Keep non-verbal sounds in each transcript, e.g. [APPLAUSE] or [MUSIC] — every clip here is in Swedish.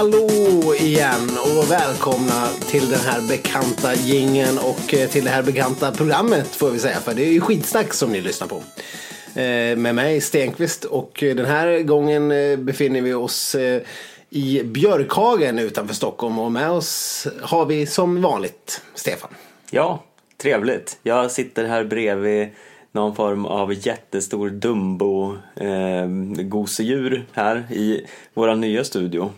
Hallå igen och välkomna till den här bekanta gingen och eh, till det här bekanta programmet får vi säga. För det är ju skitsnack som ni lyssnar på. Eh, med mig Stenqvist och eh, den här gången befinner vi oss i Björkhagen utanför Stockholm och med oss har vi som vanligt Stefan. Ja, trevligt. Jag sitter här bredvid någon form av jättestor dumbo eh, gosedjur här i vår nya studio.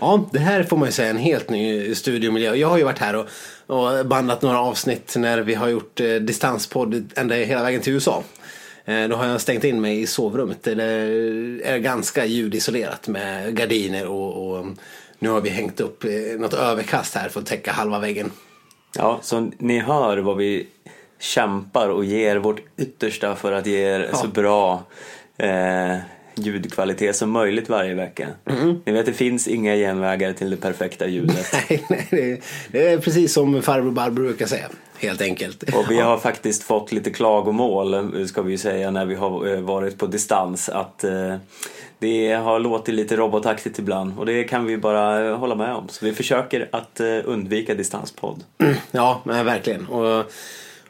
Ja, det här får man ju säga en helt ny studiomiljö. Jag har ju varit här och, och bandat några avsnitt när vi har gjort eh, distanspodd ända hela vägen till USA. Eh, då har jag stängt in mig i sovrummet. Det är ganska ljudisolerat med gardiner och, och nu har vi hängt upp eh, något överkast här för att täcka halva väggen. Ja, så ni hör vad vi kämpar och ger vårt yttersta för att ge er Ja. så bra eh, ljudkvalitet som möjligt varje vecka. Mm. Ni vet, det finns inga genvägar till det perfekta ljudet. [LAUGHS] Nej, nej, det, det är precis som farbror Barbro brukar säga. Helt enkelt. Och vi har faktiskt fått lite klagomål, ska vi ju säga, när vi har eh, varit på distans. Att eh, det har låtit lite robotaktigt ibland och det kan vi bara eh, hålla med om. Så vi försöker att eh, undvika distanspodd. Ja, men verkligen. Och,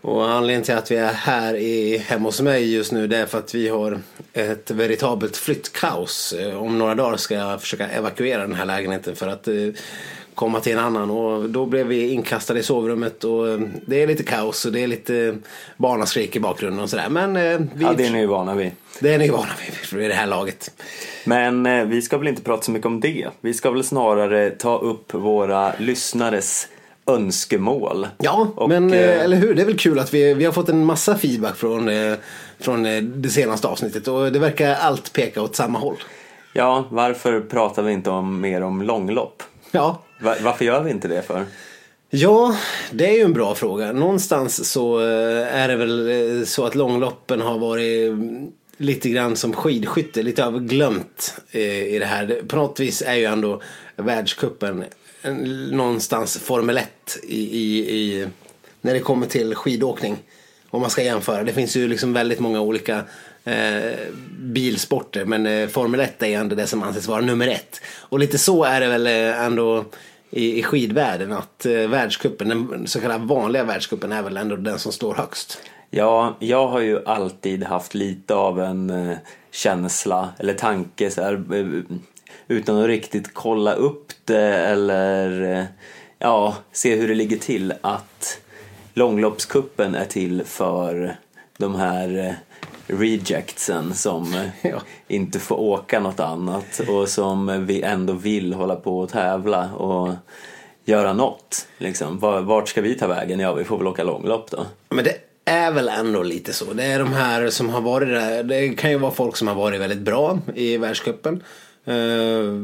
och anledningen till att vi är här i, hemma hos mig just nu det är för att vi har ett veritabelt flyttkaos. Eh, Om några dagar ska jag försöka evakuera den här lägenheten för att eh, komma till en annan och då blev vi inkastade i sovrummet och eh, det är lite kaos och det är lite barnaskrik i bakgrunden och sådär. Men vi, Ja, det är ni ju vana vid. det är ni vana vid vid det här laget. Men vi ska väl inte prata så mycket om det. Vi ska väl snarare ta upp våra lyssnares önskemål. Ja, Och, men eh, eh, eller hur? Det är väl kul att vi, vi har fått en massa feedback från, eh, från eh, det senaste avsnittet och det verkar allt peka åt samma håll. Ja, varför pratar vi inte om, mer om långlopp? Ja, Va- varför gör vi inte det för? Ja, det är ju en bra fråga. Någonstans så eh, är det väl så att långloppen har varit mm, lite grann som skidskytte, lite överglömt i det här. På något vis är ju ändå världscupen en- någonstans Formel 1 i, i, i, när det kommer till skidåkning. Om man ska jämföra. Det finns ju liksom väldigt många olika eh, bilsporter men eh, Formel 1 är ändå det som anses vara nummer ett. Och lite så är det väl eh, ändå i, i skidvärlden att eh, världscupen, den så kallade vanliga världscupen är väl ändå den som står högst. Ja, jag har ju alltid haft lite av en eh, känsla eller tanke så här, eh, utan att riktigt kolla upp det eller eh, ja, se hur det ligger till att långloppskuppen är till för de här eh, rejectsen som eh, [LAUGHS] Ja. inte får åka något annat och som vi ändå vill hålla på och tävla och göra något. Liksom. Var- Vart ska vi ta vägen? Ja, vi får väl åka långlopp då. Men det är väl ändå lite så. Det är de här som har varit där. Det kan ju vara folk som har varit väldigt bra i världscupen. Eh,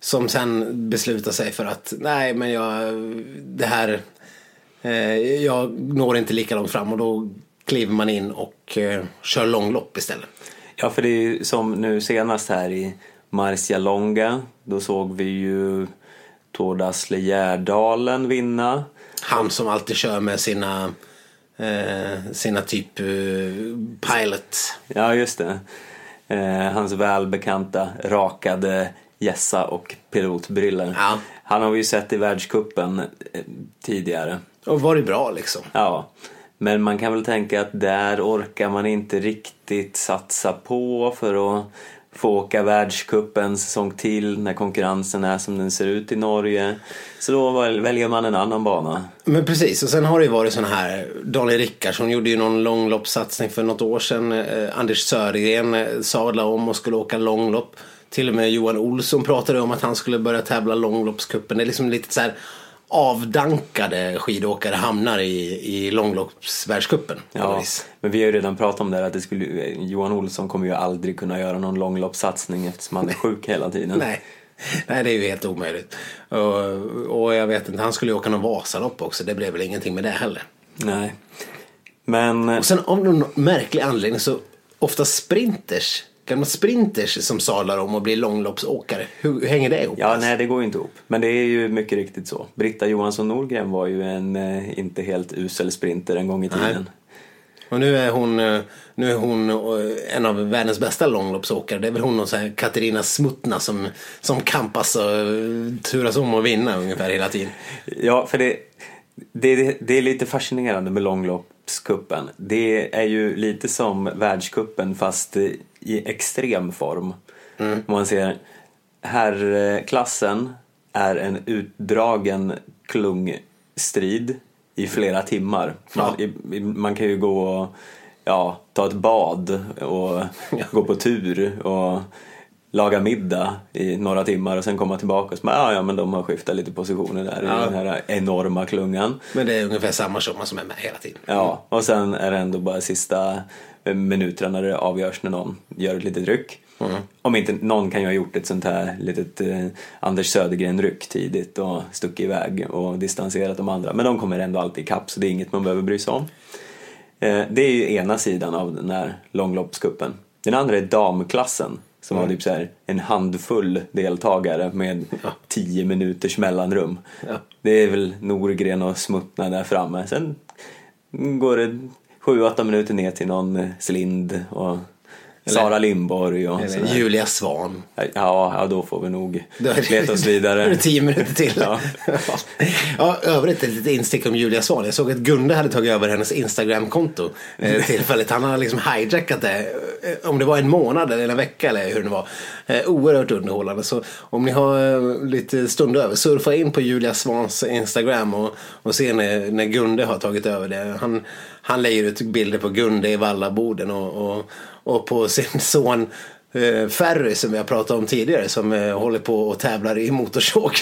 som sen beslutar sig för att nej men jag, det här, eh, jag når inte lika långt fram och då kliver man in och eh, kör långlopp istället. Ja, för det är ju som nu senast här i Marcialonga. Då såg vi ju Tord Asle Gärdalen vinna. Han som alltid kör med sina, eh, sina typ eh, pilot. Ja, just det. Eh, hans välbekanta rakade gässa och pilotbriller. Ja. Han har vi ju sett i världskuppen eh, tidigare. Och varit bra liksom. Ja, men man kan väl tänka att där orkar man inte riktigt satsa på för att få åka världscupen en säsong till när konkurrensen är som den ser ut i Norge. Så då väljer man en annan bana. Men precis, och sen har det ju varit sån här, Daniel Rickardsson gjorde ju någon långloppssatsning för något år sedan. Eh, Anders Södergren eh, sadlade om och skulle åka långlopp. Till och med Johan Olsson pratade om att han skulle börja tävla långloppscupen. Det är liksom lite så här avdankade skidåkare hamnar i, i långloppsvärldscupen. Ja, men vi har ju redan pratat om det här att det skulle, Johan Olsson kommer ju aldrig kunna göra någon långloppssatsning eftersom han är sjuk hela tiden. Nej. Nej, det är ju helt omöjligt. Och, och jag vet inte, han skulle ju åka någon Vasalopp också. Det blev väl ingenting med det heller. Nej. Men Och sen av någon märklig anledning så ofta sprinters, gamla sprinters som sadlar om och blir långloppsåkare. Hur, hur hänger det ihop? Ja, nej det går ju inte ihop. Men det är ju mycket riktigt så. Britta Johansson Norgren var ju en eh, inte helt usel sprinter en gång i tiden. Och nu är hon, eh, nu är hon eh, en av världens bästa långloppsåkare. Det är väl hon och så här Katarina Smutna som, som kampas och eh, turas om att vinna ungefär hela tiden. Ja, för det, det, det är lite fascinerande med långloppskuppen. Det är ju lite som världskuppen fast i extrem form. Mm. Man ser herrklassen är en utdragen klungstrid i flera timmar. Man, ja. man kan ju gå och ja, ta ett bad och [LAUGHS] gå på tur och laga middag i några timmar och sen komma tillbaka och så ja, ja men de har skiftat lite positioner där ja. i den här enorma klungan. Men det är ungefär samma summa som är med hela tiden. Ja, och sen är det ändå bara sista minuterna när det avgörs när någon gör ett litet ryck. Mm. Om inte någon kan ju ha gjort ett sånt här litet eh, Anders Södergren-ryck tidigt och stuckit iväg och distanserat de andra. Men de kommer ändå alltid ikapp så det är inget man behöver bry sig om. Eh, det är ju ena sidan av den här långloppskuppen. Den andra är damklassen som mm. har typ så här en handfull deltagare med ja. tio minuters mellanrum. Ja. Det är väl Norgren och Smutna där framme. Sen går det sju, åtta minuter ner till någon Slind och Sara Lindborg och eller Julia Svan. Ja, ja, då får vi nog leta oss vidare. [LAUGHS] det tio minuter till. Ja. [LAUGHS] ja, övrigt ett litet instick om Julia Svan. Jag såg att Gunde hade tagit över hennes Instagram-konto eh, [LAUGHS] tillfälligt. Han har liksom hijackat det. Eh, om det var en månad eller en vecka eller hur det var. Eh, oerhört underhållande. Så om ni har lite stund över, surfa in på Julia Svans Instagram och, och se när, när Gunde har tagit över det. Han, han lägger ut bilder på Gunde i Vallaboden och, och och på sin [LAUGHS] son eh, Ferry som har pratat om tidigare som eh, håller på och tävlar i motorsåg.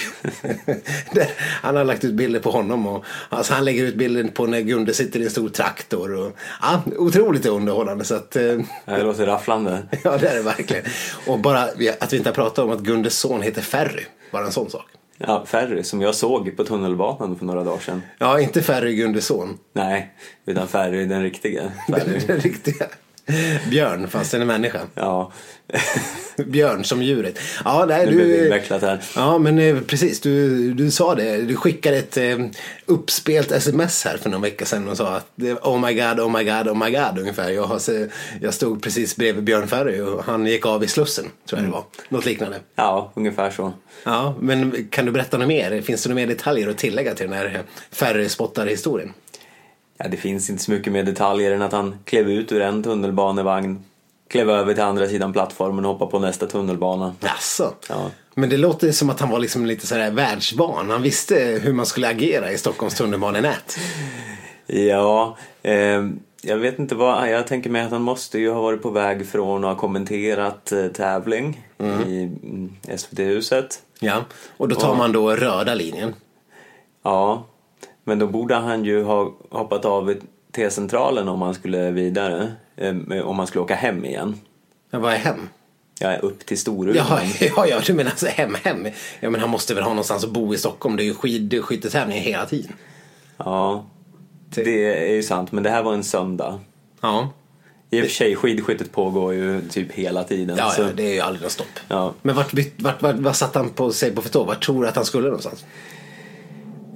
[LAUGHS] han har lagt ut bilder på honom och alltså, han lägger ut bilder på när Gunde sitter i en stor traktor. Och, ja, otroligt underhållande. Så att, eh, [LAUGHS] det låter rafflande. ja det är det verkligen. Och bara att vi inte har pratat om att Gundes son heter Ferry. Bara en sån sak. Ja, Ferry som jag såg på tunnelbanan för några dagar sedan. Ja, inte Ferry Gundes son. Nej, utan Ferry den riktiga. Ferry. den riktiga. [LAUGHS] Björn fast den är människa. Ja. [LAUGHS] Björn som djuret. Ja, nej, nu du, invecklat här. Ja, men eh, precis. Du, du sa det. Du skickade ett eh, uppspelt sms här för någon vecka sedan och sa att oh my god, oh my god, oh my god ungefär. Jag, har, jag stod precis bredvid Björn Ferry och han gick av i Slussen, tror jag det var. Något liknande. Ja, ungefär så. Ja, men kan du berätta något mer? Finns det några mer detaljer att tillägga till den här Ferry-spottar-historien? ja, det finns inte så mycket mer detaljer än att han klev ut ur en tunnelbanevagn, klev över till andra sidan plattformen och hoppade på nästa tunnelbana. Jaså? Ja. Men det låter som att han var liksom lite sådär världsvan. Han visste hur man skulle agera i Stockholms tunnelbanenät. ja, eh, jag vet inte vad, jag tänker mig att han måste ju ha varit på väg från att ha kommenterat eh, tävling mm. i mm, SVT-huset. Ja, och då tar och, man då röda linjen. Ja, men då borde han ju ha hoppat av T-centralen om han skulle vidare. Eh, om han skulle åka hem igen. Ja, vad är hem? Ja, upp till Storuman. Ja, [LAUGHS] ja, ja, du menar alltså hem, hem. Ja, men han måste väl ha någonstans att bo i Stockholm. Det är ju skidskyttetävlingar hela tiden. Ja, det är ju sant. Men det här var en söndag. Ja. I och för sig, skidskyttet pågår ju typ hela tiden. Ja, så... ja det är ju aldrig något stopp. Ja. Men vart, vart, vart, vart satt han på sig på för? Vart tror du att han skulle någonstans?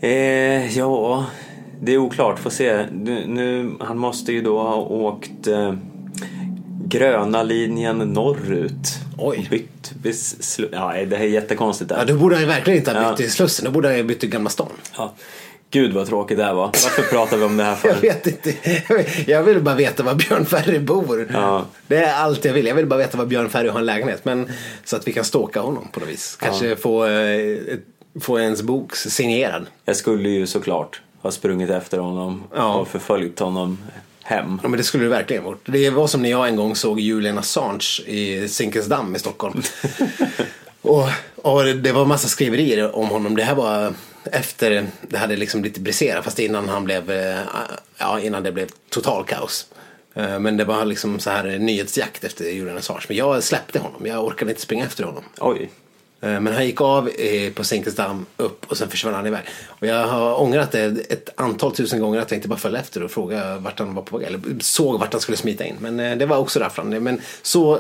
Eh, ja, det är oklart. Får se. Nu, nu, han måste ju då ha åkt eh, gröna linjen norrut. Oj. Bytt, bis, ja, det här är jättekonstigt. Där. Ja, då borde han ju verkligen inte ha bytt ja. till Slussen. Då borde han ju bytt till Gamla stan. Ja. Gud vad tråkigt det här var. Varför pratar vi om det här för? [LAUGHS] Jag vet inte. Jag vill bara veta var Björn Ferry bor. Ja. Det är allt jag vill. Jag vill bara veta var Björn Ferry har en lägenhet. Men, så att vi kan ståka honom på något vis. Kanske ja. få eh, ett få ens bok signerad. Jag skulle ju såklart ha sprungit efter honom ja. och förföljt honom hem. Ja men det skulle du verkligen gjort. Det var som när jag en gång såg Julian Assange i Zinkensdamm i Stockholm. [LAUGHS] och, och det var massa skriverier om honom. Det här var efter det hade liksom lite briserat fast innan han blev, eh, ja innan det blev total kaos. Eh, men det var liksom så här nyhetsjakt efter Julian Assange. Men jag släppte honom. Jag orkade inte springa efter honom. Oj. Eh, men han gick av på Zinkensdamm upp och sen försvann han iväg. Och jag har ångrat det ett antal tusen gånger att jag inte bara följde efter och frågade vart han var på väg. Eller såg vart han skulle smita in. Men eh, det var också rafflande. Men så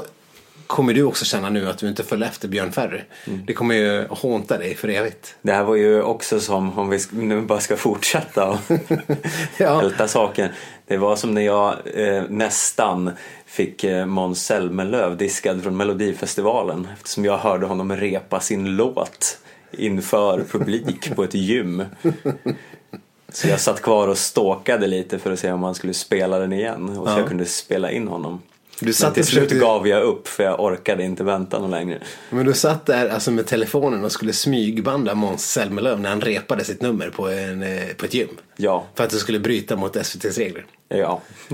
kommer du också känna nu att du inte följde efter Björn Ferry. Mm. Det kommer ju hånta dig för evigt. Det här var ju också som, om vi nu bara ska fortsätta och [LAUGHS] Ja. älta saken. Det var som när jag eh, nästan fick eh, Måns Zelmerlöw diskad från Melodifestivalen eftersom jag hörde honom repa sin låt inför publik på ett gym. Så jag satt kvar och stalkade lite för att se om han skulle spela den igen och så Ja. jag kunde spela in honom. Du satt Men till slut försökte- gav jag upp för jag orkade inte vänta någon längre. Men du satt där alltså med telefonen och skulle smygbanda Måns Zelmerlöw när han repade sitt nummer på, en, eh, på ett gym. Ja, För att du skulle bryta mot SVTs regler. ja. [LAUGHS]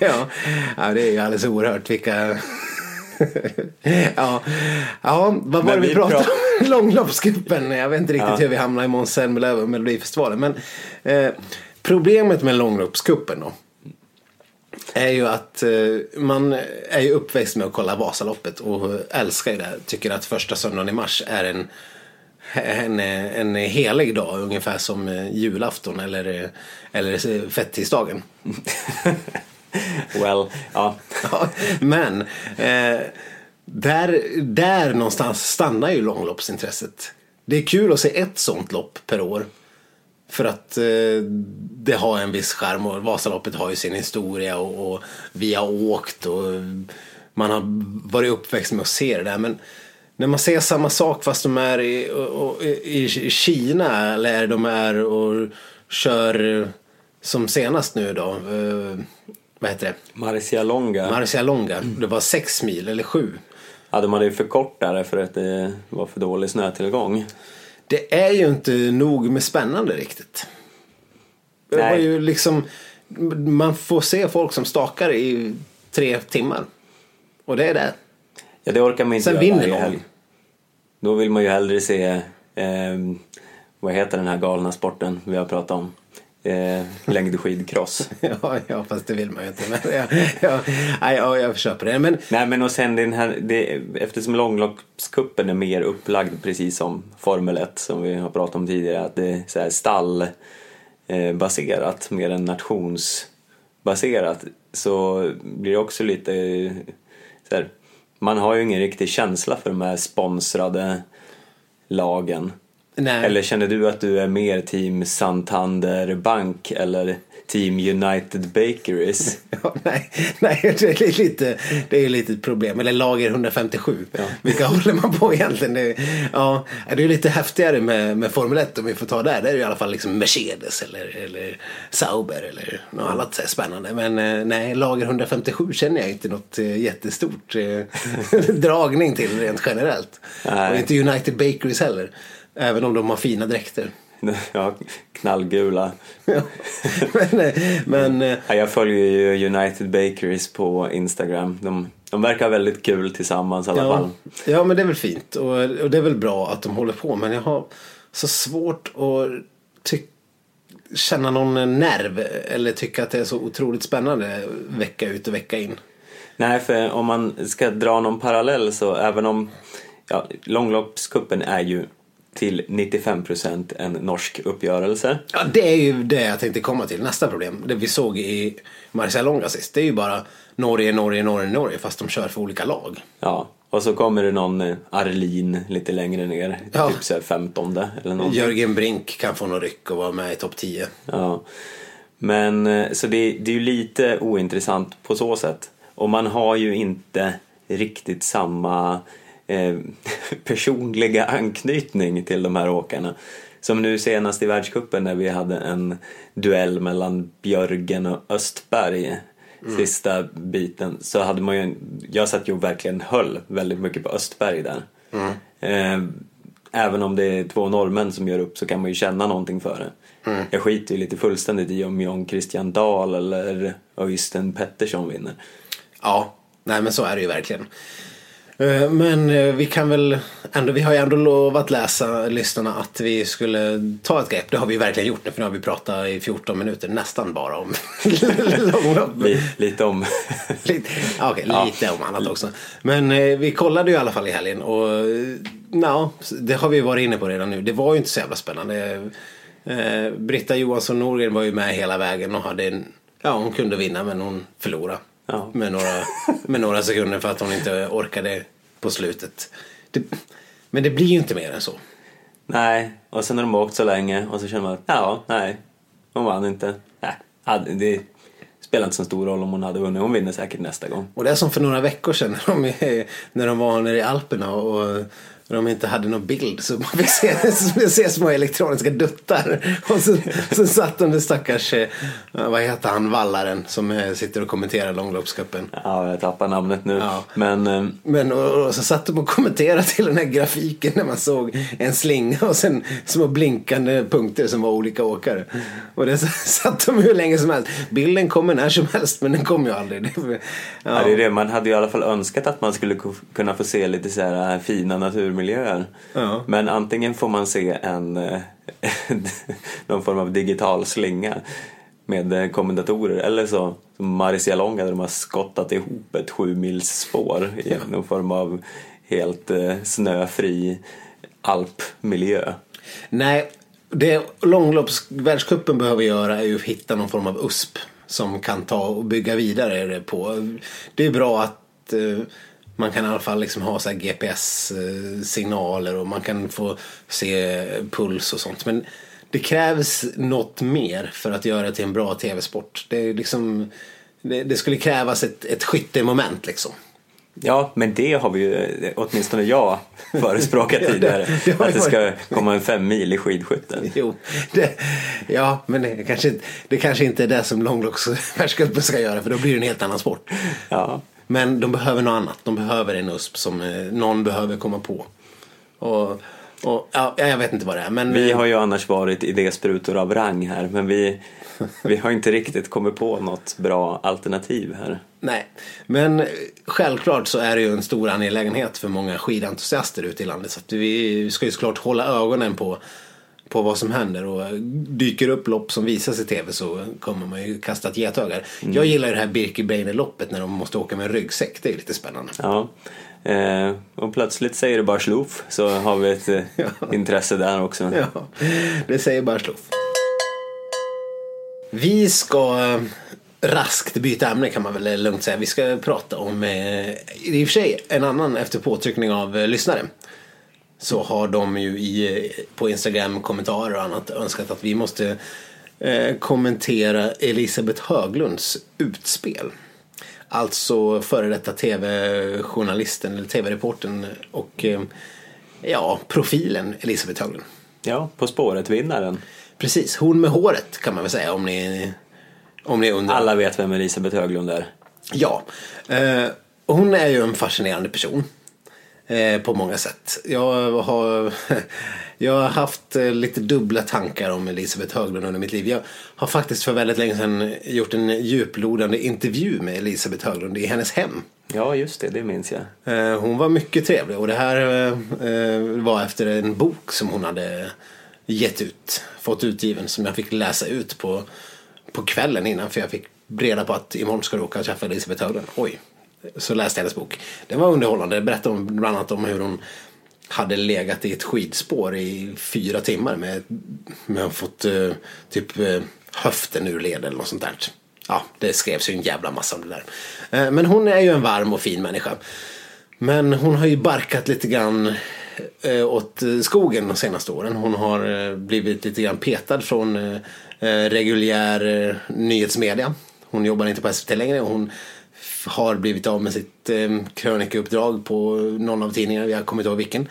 ja. ja, det är ju alldeles oerhört vilka... ja. ja, vad var det vi vi pratade prat- om? [LAUGHS] Långloppscupen. Jag vet inte riktigt Ja. hur vi hamnade i Måns Zelmerlöw och Melodifestivalen. Men eh, problemet med långloppscupen då. Är ju att eh, man är ju uppväxt med att kolla Vasaloppet och älskar ju det. Tycker att första söndagen i mars är en, en, en helig dag. Ungefär som eh, julafton eller, eller fettisdagen. [LAUGHS] Well, ja. [LAUGHS] Ja, men eh, där, där någonstans stannar ju långloppsintresset. Det är kul att se ett sånt lopp per år. För att eh, det har en viss charm och Vasaloppet har ju sin historia och, och vi har åkt och man har varit uppväxt med att se det där. Men när man ser samma sak fast de är i, och, och, i Kina eller de är och kör som senast nu då. Eh, vad heter det? Marcialonga. Marcialonga. Det var sex mil eller sju. Ja, de hade ju förkortat det för att det var för dålig snötillgång. Det är ju inte nog med spännande riktigt. Det var ju liksom, man får se folk som stakar i tre timmar. Och det är det. Ja, det orkar man inte Sen vinner någon. Då vill man ju hellre se, eh, vad heter den här galna sporten vi har pratat om? Eh, längdskidcross. [LAUGHS] Ja, ja, fast det vill man ju inte. Men ja, ja, ja, jag köper det. Men Nej men och sen den här, det, eftersom långloppscupen är mer upplagd precis som Formel 1 som vi har pratat om tidigare, att det är så här stall eh, mer än nationsbaserat så blir det också lite eh, så här, man har ju ingen riktig känsla för de här sponsrade lagen. Nej. Eller känner du att du är mer team Santander Bank eller team United Bakeries? [LAUGHS] Ja, nej, nej, det är lite, det är lite ett problem. Eller lager 157. Vilka [LAUGHS] håller man på egentligen? Det, ja, det är lite häftigare med, med Formel 1 om vi får ta där. Det är det i alla fall liksom Mercedes eller, eller Sauber eller något annat så spännande. Men eh, nej, lager 157 känner jag inte något eh, jättestort eh, [LAUGHS] dragning till rent generellt. Nej. Och inte United Bakeries heller. Även om de har fina dräkter. [LAUGHS] ja, knallgula. Ja. men eh, men eh, Ja, jag följer ju United Bakeries på Instagram. De, de verkar väldigt kul tillsammans i alla fall. Ja, ja men det är väl fint och, och det är väl bra att de håller på men jag har så svårt att ty- känna någon nerv eller tycka att det är så otroligt spännande vecka ut och vecka in. Nej, för om man ska dra någon parallell så även om ja, långloppskuppen är ju till 95% en norsk uppgörelse. Ja, det är ju det jag tänkte komma till. Nästa problem, det vi såg i Marcialonga sist, det är ju bara Norge, Norge, Norge, Norge fast de kör för olika lag. Ja, och så kommer det någon eh, Arlin lite längre ner, Ja. typ så här 15 eller någonting. Jörgen Brink kan få någon ryck och vara med i topp 10. Ja. Men eh, så det, det är ju lite ointressant på så sätt. Och man har ju inte riktigt samma eh, [LAUGHS] personliga anknytning till de här åkarna. Som nu senast i världscupen när vi hade en duell mellan Björgen och Östberg sista biten så hade man ju, jag satt ju verkligen höll väldigt mycket på Östberg där. Eh, även om det är två norrmän som gör upp så kan man ju känna någonting för det. Jag skiter ju lite fullständigt i om John Christian Dahl eller Öystein Pettersson vinner. Ja, nej men så är det ju verkligen. Eh, Men eh, vi kan väl ändå, vi har ju ändå lovat läsa lyssnarna att vi skulle ta ett grepp. Det har vi verkligen gjort nu för nu har vi pratat i 14 minuter nästan bara om [LAUGHS] långlopp. Li, lite om... Lite, ja, okej, Ja. lite om annat också. Men eh, vi kollade ju i alla fall i helgen och ja, det har vi ju varit inne på redan nu. Det var ju inte så jävla spännande. Britta Johansson Norgren var ju med hela vägen och hade en, ja hon kunde vinna men hon förlorade. Ja. Med, några, med några sekunder för att hon inte orkade på slutet. Det, men det blir ju inte mer än så. Nej, och sen har de åkt så länge och så känner man att ja, nej, hon vann inte. Nej, det spelar inte så stor roll om hon hade vunnit. Hon vinner säkert nästa gång. Och det är som för några veckor sedan [LAUGHS] när de, när de var nere i Alperna och de inte hade någon bild så man [LAUGHS] fick se, se små elektroniska duttar. Och så, så satt de där stackars, eh, vad heter han, vallaren som eh, sitter och kommenterar långloppscupen. Ja, jag tappar namnet nu. Ja. Men eh, Men och, och så satt de och kommenterade till den här grafiken när man såg en slinga och sen små blinkande punkter som var olika åkare. Och det [LAUGHS] satt de hur länge som helst. Bilden kommer när som helst men den kommer ju aldrig. Ja. ja. det är det. Man hade ju i alla fall önskat att man skulle ku- kunna få se lite så här fina naturmiljöer. Ja. Men antingen får man se en eh, [LAUGHS] någon form av digital slinga med eh, kommentatorer eller så som Marcialonga där de har skottat ihop ett sju mils spår i någon form av helt eh, snöfri alpmiljö. Nej, det långloppsvärldscupen behöver göra är ju att hitta någon form av USP som kan ta och bygga vidare på. Det är bra att man kan i alla fall liksom ha GPS-signaler och man kan få se puls och sånt. Men det krävs något mer för att göra det till en bra tv-sport. Det, liksom, det, det skulle krävas ett, ett skyttemoment liksom. Ja, men det har vi ju, åtminstone jag, förespråkat [LAUGHS] Ja, det- tidigare. det har att det ska komma en fem mil i skidskytte. Jo, det, ja, men det kanske, inte- det kanske inte är det som långloppsvärldscupen [LAUGHS] ska göra för då blir det en helt annan sport. Ja, Men de behöver något annat. De behöver en USP som eh, någon behöver komma på. Och, och ja, jag vet inte vad det är. Men vi har ju annars varit idésprutor av rang här, men vi, [LAUGHS] vi har inte riktigt kommit på något bra alternativ här. Nej, men eh, självklart så är det ju en stor angelägenhet för många skidentusiaster ute i landet. Så att vi ska ju såklart hålla ögonen på, på vad som händer. Och dyker upp lopp som visas i tv så kommer man ju kasta ett getöga. Jag gillar ju det här Birkebeiner-loppet när de måste åka med en ryggsäck. Det är lite spännande. Ja. Eh, och plötsligt säger det bara sloof så har vi ett eh, [LAUGHS] intresse där också. Ja, det säger bara sloff. Vi ska eh, raskt byta ämne kan man väl lugnt säga. Vi ska prata om, eh, i och för sig, en annan efter påtryckning av eh, lyssnare. Så har de ju i, på Instagram kommentarer och annat önskat att vi måste eh, kommentera Elisabeth Höglunds utspel. Alltså före detta tv-journalisten eller tv-reporten och eh, ja, profilen Elisabeth Höglund. Ja, På spåret-vinnaren. Precis, hon med håret kan man väl säga om ni, om ni undrar. Alla vet vem Elisabeth Höglund är. Ja, eh, hon är ju en fascinerande person. Eh, på många sätt. Jag har, [LAUGHS] jag har haft eh, lite dubbla tankar om Elisabeth Höglund under mitt liv. Jag har faktiskt för väldigt länge sedan gjort en djuplodande intervju med Elisabeth Höglund i hennes hem. Ja, just det, det minns jag. Eh, Hon var mycket trevlig och det här var efter en bok som hon hade gett ut, fått utgiven som jag fick läsa ut på, på kvällen innan för jag fick reda på att imorgon ska du åka och träffa Elisabeth Höglund. Oj, så läste jag hennes bok. Den var underhållande, Den berättade om, bland annat om hur hon hade legat i ett skidspår i fyra timmar med, med fått uh, typ uh, höften ur led eller något sånt där. Ja, det skrevs ju en jävla massa om det där. Uh, men hon är ju en varm och fin människa. Men hon har ju barkat lite grann åt skogen de senaste åren. Hon har blivit lite grann petad från reguljär nyhetsmedia. Hon jobbar inte på SVT längre. och Hon har blivit av med sitt eh, krönikeuppdrag på någon av tidningarna. Jag kommer inte ihåg vilken.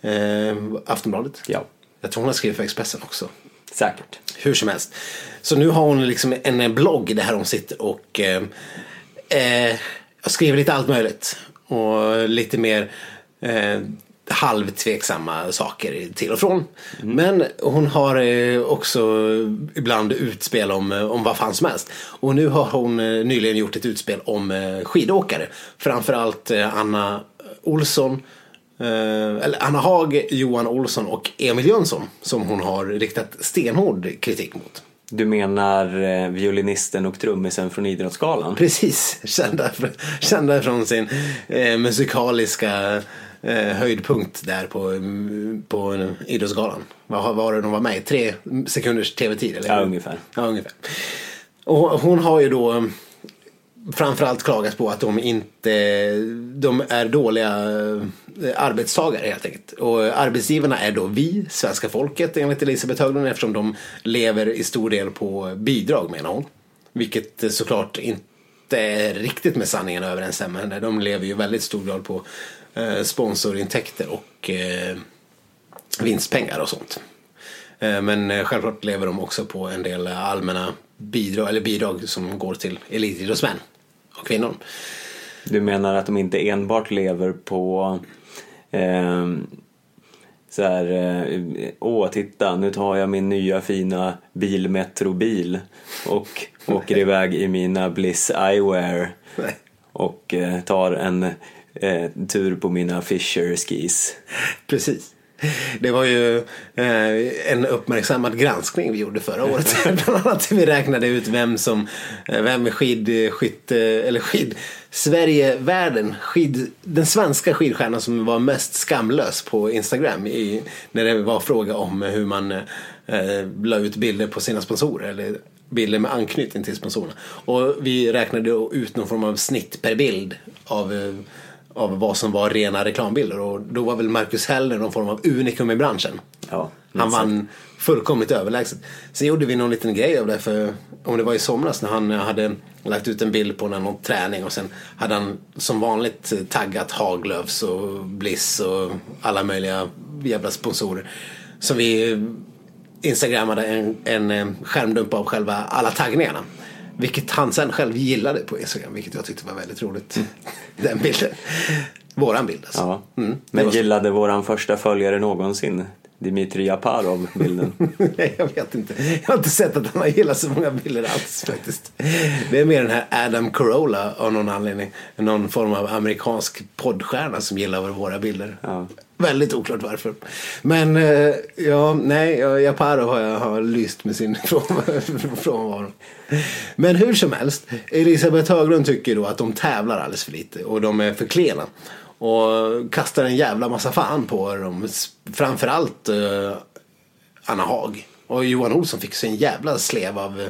Eh, Aftonbladet. Ja, Jag tror hon har skrivit för Expressen också. säkert. Hur som helst. Så nu har hon liksom en blogg där hon sitter och eh, eh, skriver lite allt möjligt. Och lite mer eh, halvtveksamma saker till och från. Men hon har eh, också ibland utspel om, eh, om vad fan som helst. Och nu har hon eh, nyligen gjort ett utspel om skidåkare. Framförallt Anna Olsson eller Anna Haag, Johan Olsson och Emil Jönsson som hon har riktat stenhård kritik mot. Du menar violinisten och trummisen från Idrottsgalan? Precis, kända, kända från sin eh, musikaliska höjdpunkt där på, mm, på Idrottsgalan. Vad var det de var med i? Tre sekunders tv-tid? Eller? Ja, ungefär. Ja, ungefär. Och hon har ju då framförallt klagat på att de inte de är dåliga eh, arbetstagare helt enkelt. Och arbetsgivarna är då vi, svenska folket enligt Elisabeth Höglund eftersom de lever i stor del på bidrag menar hon. Vilket såklart inte är riktigt med sanningen överensstämmande. De lever ju väldigt stor del på eh, sponsorintäkter och eh, vinstpengar och sånt. Eh, men eh, självklart lever de också på en del allmänna bidrag, eller bidrag som går till elitidrottsmän och kvinnor. Du menar att de inte enbart lever på eh, så här, eh, åh titta nu tar jag min nya fina bilmetrobil och [LAUGHS] åker iväg i mina Bliss Eyewear och eh, tar en eh, tur på mina Fisher skis. Precis. Det var ju eh, en uppmärksammad granskning vi gjorde förra året. [LAUGHS] Bland annat vi räknade ut vem som, eh, vem skidskytte, eller skid, Sverige-världen, skid, den svenska skidstjärnan som var mest skamlös på Instagram i, när det var fråga om hur man eh, la ut bilder på sina sponsorer eller bilder med anknytning till sponsorerna. Och vi räknade ut någon form av snitt per bild av eh, av vad som var rena reklambilder och då var väl Marcus Heller någon form av unikum i branschen. Ja, han vann fullkomligt överlägset. Sen gjorde vi någon liten grej av det för om det var i somras när han hade lagt ut en bild på någon träning och sen hade han som vanligt taggat Haglöfs och Bliss och alla möjliga jävla sponsorer. Så vi instagrammade en, en skärmdump av själva alla taggningarna. Vilket han sen själv gillade på Instagram, vilket jag tyckte var väldigt roligt. Mm. [LAUGHS] Den bilden. Våran bild alltså. Ja. Mm, Men gillade våran första följare någonsin Dimitri Japarov bilden? [LAUGHS] Nej, jag vet inte. Jag har inte sett att han har gillat så många bilder alls faktiskt. Det är mer den här Adam Carolla av någon anledning. Någon form av amerikansk poddstjärna som gillar våra bilder. Ja. Väldigt oklart varför. Men eh, ja, nej, Japarov har, jag, har lyst med sin [LAUGHS] frånvaro. Men hur som helst, Elisabeth Höglund tycker då att de tävlar alldeles för lite och de är för klena. Och kastar en jävla massa fan på dem. Framförallt eh, Anna Hag. Och Johan Olsson fick sig en jävla slev av,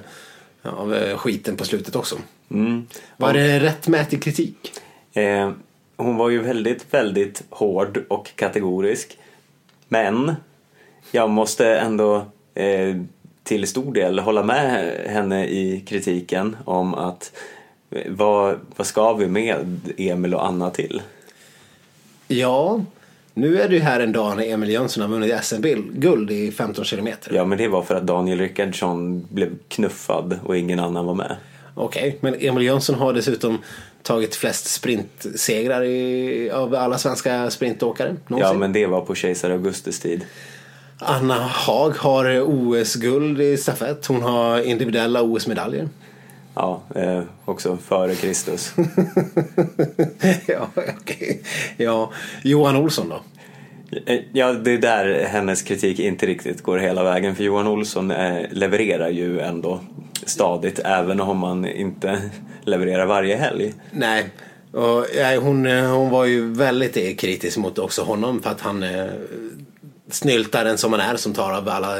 av eh, skiten på slutet också. Mm. Var det rättmätig kritik? Eh, hon var ju väldigt, väldigt hård och kategorisk. Men jag måste ändå eh, till stor del hålla med henne i kritiken om att eh, vad, vad ska vi med Emil och Anna till? Ja, nu är ju här en dag när Emil Jönsson har vunnit SM-guld i 15 kilometer. Ja, men det var för att Daniel Rickardsson blev knuffad och ingen annan var med. Okej, okay, men Emil Jönsson har dessutom tagit flest sprintsegrar i, av alla svenska sprintåkare någonsin. Ja, men det var på kejsar Augustus tid. Anna Haag har OS-guld i stafett. Hon har individuella OS-medaljer. Ja, eh, också före Kristus. [LAUGHS] ja, okay. ja, Johan Olsson då? Eh, ja, det är där hennes kritik inte riktigt går hela vägen för Johan Olsson eh, levererar ju ändå stadigt även om man inte [LAUGHS] levererar varje helg. Nej, och, ja, hon, eh, hon var ju väldigt kritisk mot också honom för att han eh, snyltaren som man är som tar av alla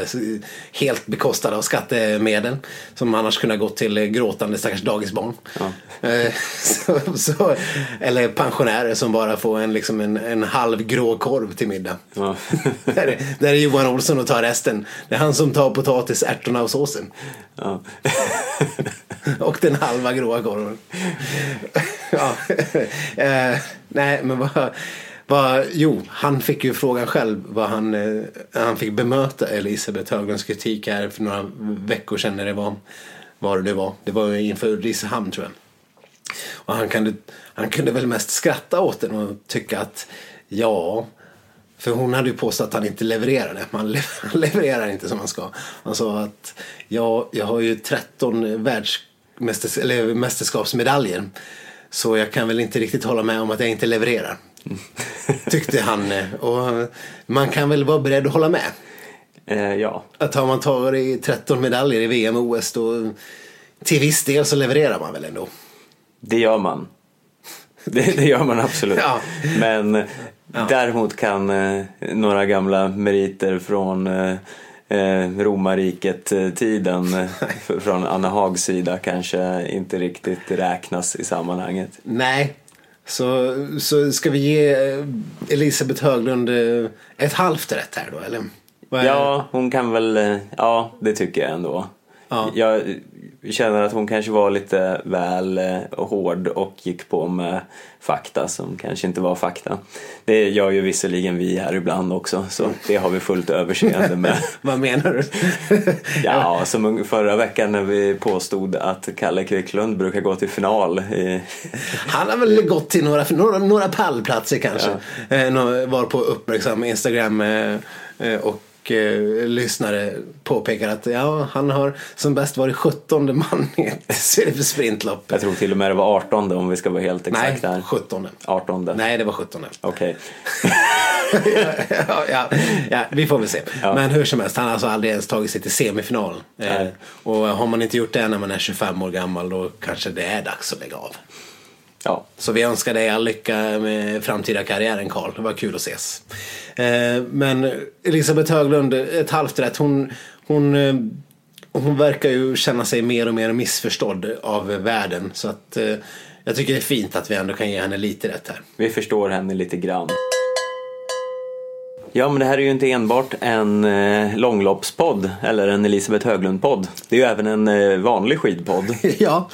helt bekostade av skattemedel som annars kunde ha gått till gråtande stackars dagisbarn. Ja. Eh, [LAUGHS] så, så, eller pensionärer som bara får en, liksom en, en halv grå korv till middag. Ja. [LAUGHS] där, där är Johan Olsson och tar resten. Det är han som tar potatis, ärtorna och såsen. Ja. [LAUGHS] och den halva gråa korven. ja. Eh, nej men vad Va, jo, han fick ju frågan själv vad han, eh, han fick bemöta Elisabeth Höglunds kritik här för några veckor sedan när det var, var det var. Det var inför Ulricehamn tror jag. Och han kunde, han kunde väl mest skratta åt den och tycka att ja, för hon hade ju påstått att han inte levererade. Man [LAUGHS] levererar inte som man ska. Han sa att ja, jag har ju 13 världsmästerskapsmedaljer. Så jag kan väl inte riktigt hålla med om att jag inte levererar. Tyckte han. Och man kan väl vara beredd att hålla med. Eh, ja. Att har man tagit 13 medaljer i VM och OS då till viss del så levererar man väl ändå. Det gör man. Det, det gör man absolut. ja. Men ja. däremot kan eh, några gamla meriter från eh, eh, romarriket-tiden eh, från Anna Hags sida kanske inte riktigt räknas i sammanhanget. Nej. Så, så ska vi ge eh, Elisabeth Höglund eh, ett halvt rätt här då eller? Ja, hon kan väl, eh, ja det tycker jag ändå. Ja. Jag känner att hon kanske var lite väl eh, hård och gick på med fakta som kanske inte var fakta. Det gör ju visserligen vi här ibland också, så det har vi fullt överseende med. [LAUGHS] Vad menar du? [LAUGHS] Ja, som förra veckan när vi påstod att Kalle Kvicklund brukar gå till final. I, [LAUGHS] Han har väl gått till några, några, några pallplatser kanske. Eh, nå- var på uppmärksam Instagram eh, eh, och eh, lyssnare påpekar att ja, han har som bäst varit 17 man [LAUGHS] i ett sprintlopp. jag tror till och med det var 18 om vi ska vara helt Nej, exakt där. 17. 18. Nej, det var 17. Okej. [LAUGHS] ja, ja, ja, vi får väl se. Ja. Men hur som helst, han har alltså aldrig ens tagit sig till semifinal. Eh, Nej. och har man inte gjort det när man är 25 år gammal då kanske det är dags att lägga av. Ja, Så vi önskar dig all lycka med framtida karriären Karl. Det var kul att ses. Eh, men Elisabeth Höglund, ett halvt rätt. Hon, hon, eh, hon verkar ju känna sig mer och mer missförstådd av världen. Så att eh, jag tycker det är fint att vi ändå kan ge henne lite rätt här. vi förstår henne lite grann. Ja, men det här är ju inte enbart en eh, långloppspodd eller en Elisabeth Höglund-podd. Det är ju även en eh, vanlig skidpodd. [LAUGHS] ja,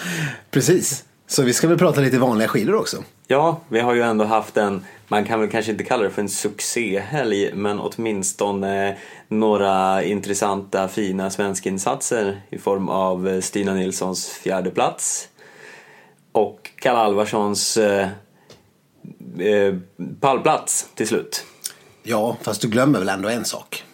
precis. Så vi ska väl prata lite vanliga skidor också. Ja, vi har ju ändå haft en, man kan väl kanske inte kalla det för en succéhelg, men åtminstone några intressanta fina svenskinsatser i form av eh, Stina Nilssons fjärde plats och Kalle Alvarssons eh, eh, pallplats till slut. Ja, fast du glömmer väl ändå en sak.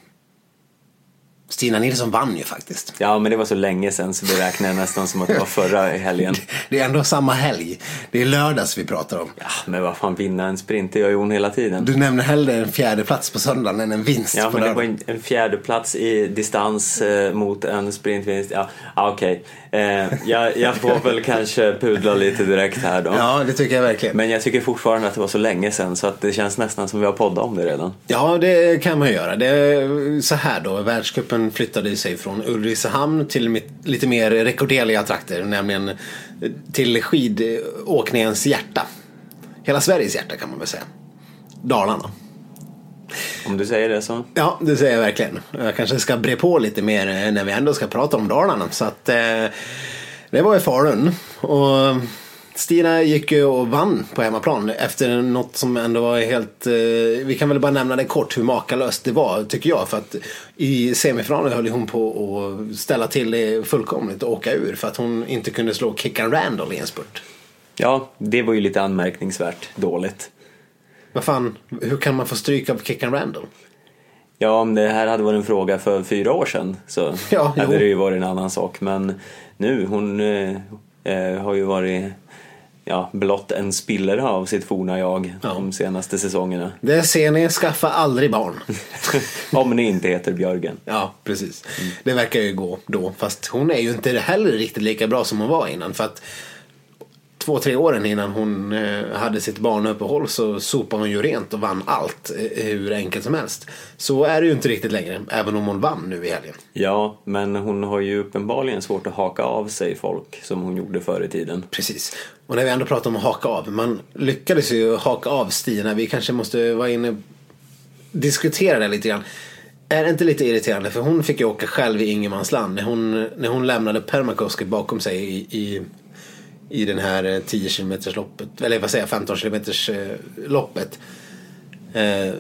Stina Nilsson vann ju faktiskt. Ja, men det var så länge sedan så det räknar jag nästan som att det var förra [LAUGHS] helgen. Det är ändå samma helg. Det är lördags vi pratar om. Ja, men vad fan, vinna en sprint, det gör ju hon hela tiden. Du nämner hellre en fjärde plats på söndagen än en vinst Ja, men det var en, en fjärde plats i distans eh, mot en sprintvinst. Ja, ah, okej. Eh, jag, jag får väl kanske pudla lite direkt här då. Ja, det tycker jag verkligen. Men jag tycker fortfarande att det var så länge sedan så att det känns nästan som vi har poddat om det redan. Ja, det kan man göra. Det är så här då. Världscupen flyttade sig från Ulricehamn till mitt- lite mer rekorderliga trakter. Nämligen till skidåkningens hjärta. Hela Sveriges hjärta kan man väl säga. Dalarna. Om du säger det så. Ja, det säger jag verkligen. Jag kanske ska bre på lite mer eh, när vi ändå ska prata om Dalarna. Så att eh, det var i Falun. Och Stina gick ju och vann på hemmaplan efter något som ändå var helt... Eh, vi kan väl bara nämna det kort hur makalöst det var tycker jag. För att i semifinalen höll hon på att ställa till det fullkomligt och åka ur. För att hon inte kunde slå Kickan Randall i en spurt. Ja, det var ju lite anmärkningsvärt dåligt. Vad fan, hur kan man få stryk av Kickan Randall? Ja, om det här hade varit en fråga för fyra år sedan så [LAUGHS] Ja, jo. hade det ju varit en annan sak. Men nu, hon eh, eh, har ju varit ja, blott en spillra av sitt forna jag Ja. de senaste säsongerna. Det ser ni, skaffa aldrig barn. [LAUGHS] Om ni inte heter Björgen. Ja, precis. Det verkar ju gå då. Fast hon är ju inte heller riktigt lika bra som hon var innan. För att två, tre åren innan hon eh, hade sitt barnuppehåll så sopade hon ju rent och vann allt eh, hur enkelt som helst. Så är det ju inte riktigt längre, även om hon vann nu i helgen. Ja, men hon har ju uppenbarligen svårt att haka av sig folk som hon gjorde förr i tiden. Precis. Och när vi ändå pratar om att haka av. Man lyckades ju haka av Stina. Vi kanske måste vara inne diskutera det lite grann. Är det inte lite irriterande? För hon fick ju åka själv i ingenmansland. När hon, när hon lämnade Permakoski bakom sig i, i, i den här eh, 10 km loppet. Eller vad säger jag, 15 km eh, loppet. Eh,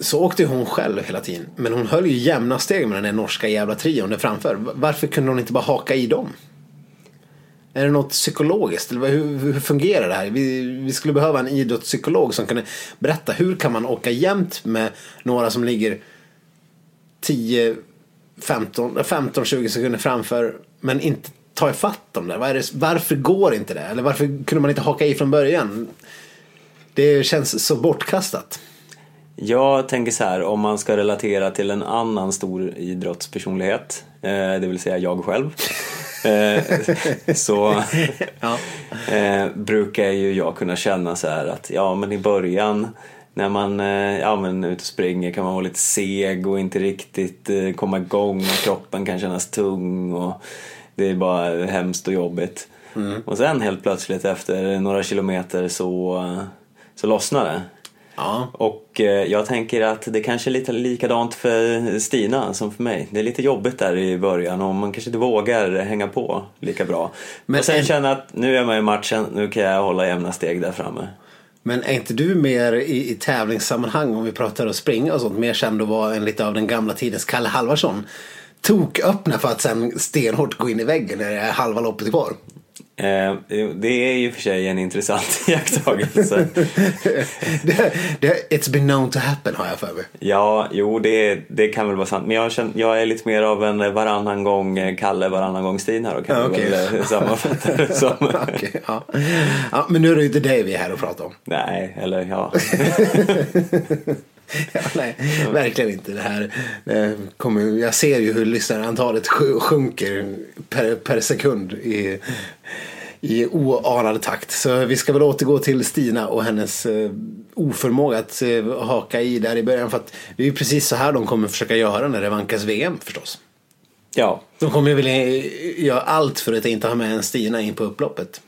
så åkte hon själv hela tiden. Men hon höll ju jämna steg med den där norska jävla trion där framför. Varför kunde hon inte bara haka i dem? Är det något psykologiskt? Eller hur, hur fungerar det här? Vi, vi skulle behöva en idrottspsykolog som kunde berätta hur kan man åka jämt med några som ligger 10, 15, 15-20 sekunder framför men inte ta ifatt dem där. Vad är det, varför går inte det? Eller varför kunde man inte haka i från början? Det känns så bortkastat. Jag tänker så här, om man ska relatera till en annan stor idrottspersonlighet, eh, det vill säga jag själv, [LAUGHS] eh, så Ja. eh, brukar ju jag kunna känna så här att ja, men i början när man ja, men, ute och springer kan man vara lite seg och inte riktigt komma igång och kroppen kan kännas tung och det är bara hemskt och jobbigt. Mm. Och sen helt plötsligt efter några kilometer så, så lossnar det. Ja. Och eh, jag tänker att det kanske är lite likadant för Stina som för mig. Det är lite jobbigt där i början och man kanske inte vågar hänga på lika bra. Men och sen en- känna att nu är man i matchen, nu kan jag hålla jämna steg där framme. Men är inte du mer i, i tävlingssammanhang om vi pratar att springa och sånt mer känd att vara en lite av den gamla tidens Kalle Halvarsson? Toköppna för att sen stenhårt gå in i väggen när det är halva loppet kvar. Eh, det är ju för sig en intressant [LAUGHS] iakttagelse. [LAUGHS] det, det, it's been known to happen har jag för mig. Ja, jo det, det kan väl vara sant. Men jag, känner, jag är lite mer av en varannan gång eh, Kalle, varannan gång Stina då kan vi okej. väl eh, sammanfatta det som. [LAUGHS] Okej, ja. Ja, men nu är det ju inte det vi är här och pratar om. Nej, eller ja. [LAUGHS] Ja, nej, verkligen inte. Det här eh, kommer, jag ser ju hur lyssnarantalet sj- sjunker per, per sekund i, i oanad takt. Så vi ska väl återgå till Stina och hennes eh, oförmåga att eh, haka i där i början. För att det är ju precis så här de kommer försöka göra när det vankas VM förstås. ja, De kommer ju vilja göra allt för att inte ha med en Stina in på upploppet.